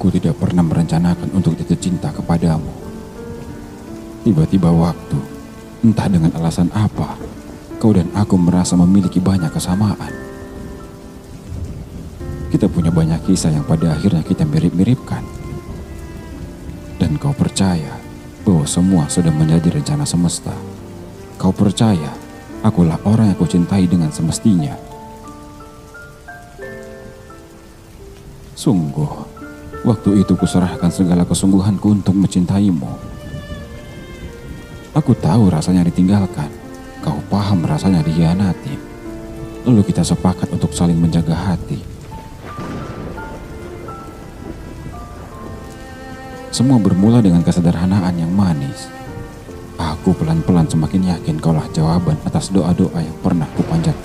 Aku tidak pernah merencanakan untuk jatuh cinta kepadamu. Tiba-tiba waktu, entah dengan alasan apa, kau dan aku merasa memiliki banyak kesamaan. Kita punya banyak kisah yang pada akhirnya kita mirip-miripkan. Dan kau percaya bahwa semua sudah menjadi rencana semesta. Kau percaya akulah orang yang kau cintai dengan semestinya. Sungguh, waktu itu kuserahkan segala kesungguhanku untuk mencintaimu. Aku tahu rasanya ditinggalkan, kau paham rasanya dihianati. Lalu kita sepakat untuk saling menjaga hati. Semua bermula dengan kesederhanaan yang manis. Aku pelan-pelan semakin yakin kaulah jawaban atas doa-doa yang pernah kupanjatkan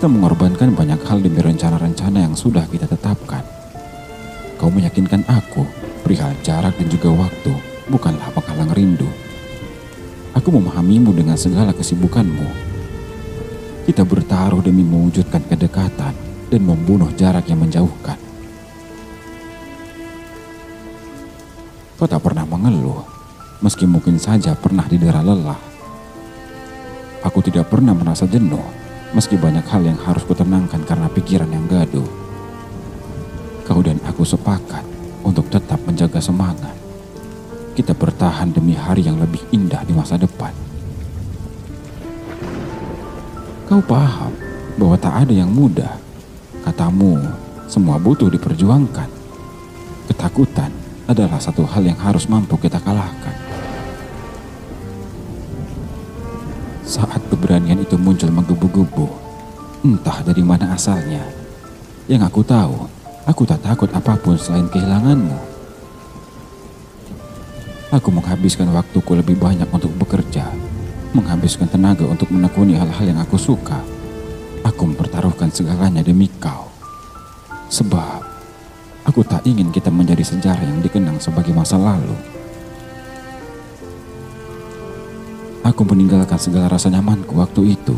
Kita mengorbankan banyak hal demi rencana-rencana yang sudah kita tetapkan. Kau meyakinkan aku perihal jarak dan juga waktu bukanlah penghalang rindu. Aku memahamimu dengan segala kesibukanmu. Kita bertaruh demi mewujudkan kedekatan dan membunuh jarak yang menjauhkan. Kau tak pernah mengeluh, meski mungkin saja pernah didera lelah. Aku tidak pernah merasa jenuh, meski banyak hal yang harus kutenangkan karena pikiran yang gaduh. Kau dan aku sepakat untuk tetap menjaga semangat. Kita bertahan demi hari yang lebih indah di masa depan. Kau paham bahwa tak ada yang mudah. Katamu, semua butuh diperjuangkan. Ketakutan adalah satu hal yang harus mampu kita kalahkan. Saat keberanian itu muncul menggebu-gebu, entah dari mana asalnya. Yang aku tahu, aku tak takut apa pun selain kehilanganmu. Aku menghabiskan waktuku lebih banyak untuk bekerja, menghabiskan tenaga untuk menekuni hal-hal yang aku suka. Aku mempertaruhkan segalanya demi kau. Sebab aku tak ingin kita menjadi sejarah yang dikenang sebagai masa lalu. Aku meninggalkan segala rasa nyamanku waktu itu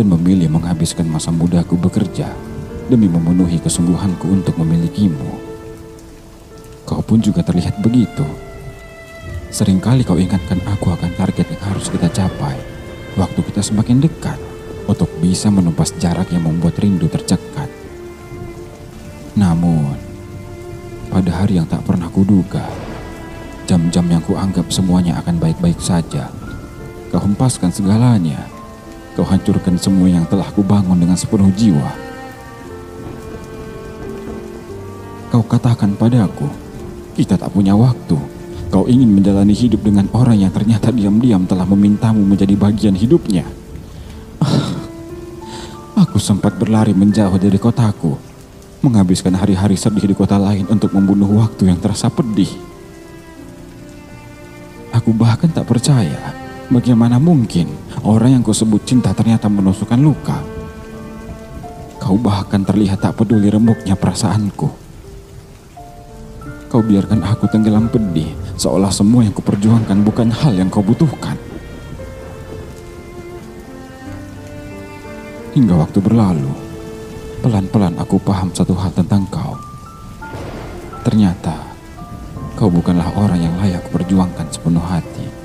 dan memilih menghabiskan masa mudaku bekerja demi memenuhi kesungguhanku untuk memilikimu. Kau pun juga terlihat begitu. Seringkali kau ingatkan aku akan target yang harus kita capai waktu kita semakin dekat untuk bisa menumpas jarak yang membuat rindu tercekat. Namun, pada hari yang tak pernah kuduga, jam-jam yang kuanggap semuanya akan baik-baik saja, Kau hempaskan segalanya. Kau hancurkan semua yang telah kubangun dengan sepenuh jiwa. Kau katakan padaku, kita tak punya waktu. Kau ingin menjalani hidup dengan orang yang ternyata diam-diam telah memintamu menjadi bagian hidupnya. Ah, aku sempat berlari menjauh dari kotaku, menghabiskan hari-hari sedih di kota lain untuk membunuh waktu yang terasa pedih. Aku bahkan tak percaya Bagaimana mungkin orang yang kau sebut cinta ternyata menusukkan luka? Kau bahkan terlihat tak peduli remuknya perasaanku. Kau biarkan aku tenggelam pedih, seolah semua yang kuperjuangkan bukan hal yang kau butuhkan. Hingga waktu berlalu, pelan-pelan aku paham satu hal tentang kau. Ternyata, kau bukanlah orang yang layak kuperjuangkan sepenuh hati.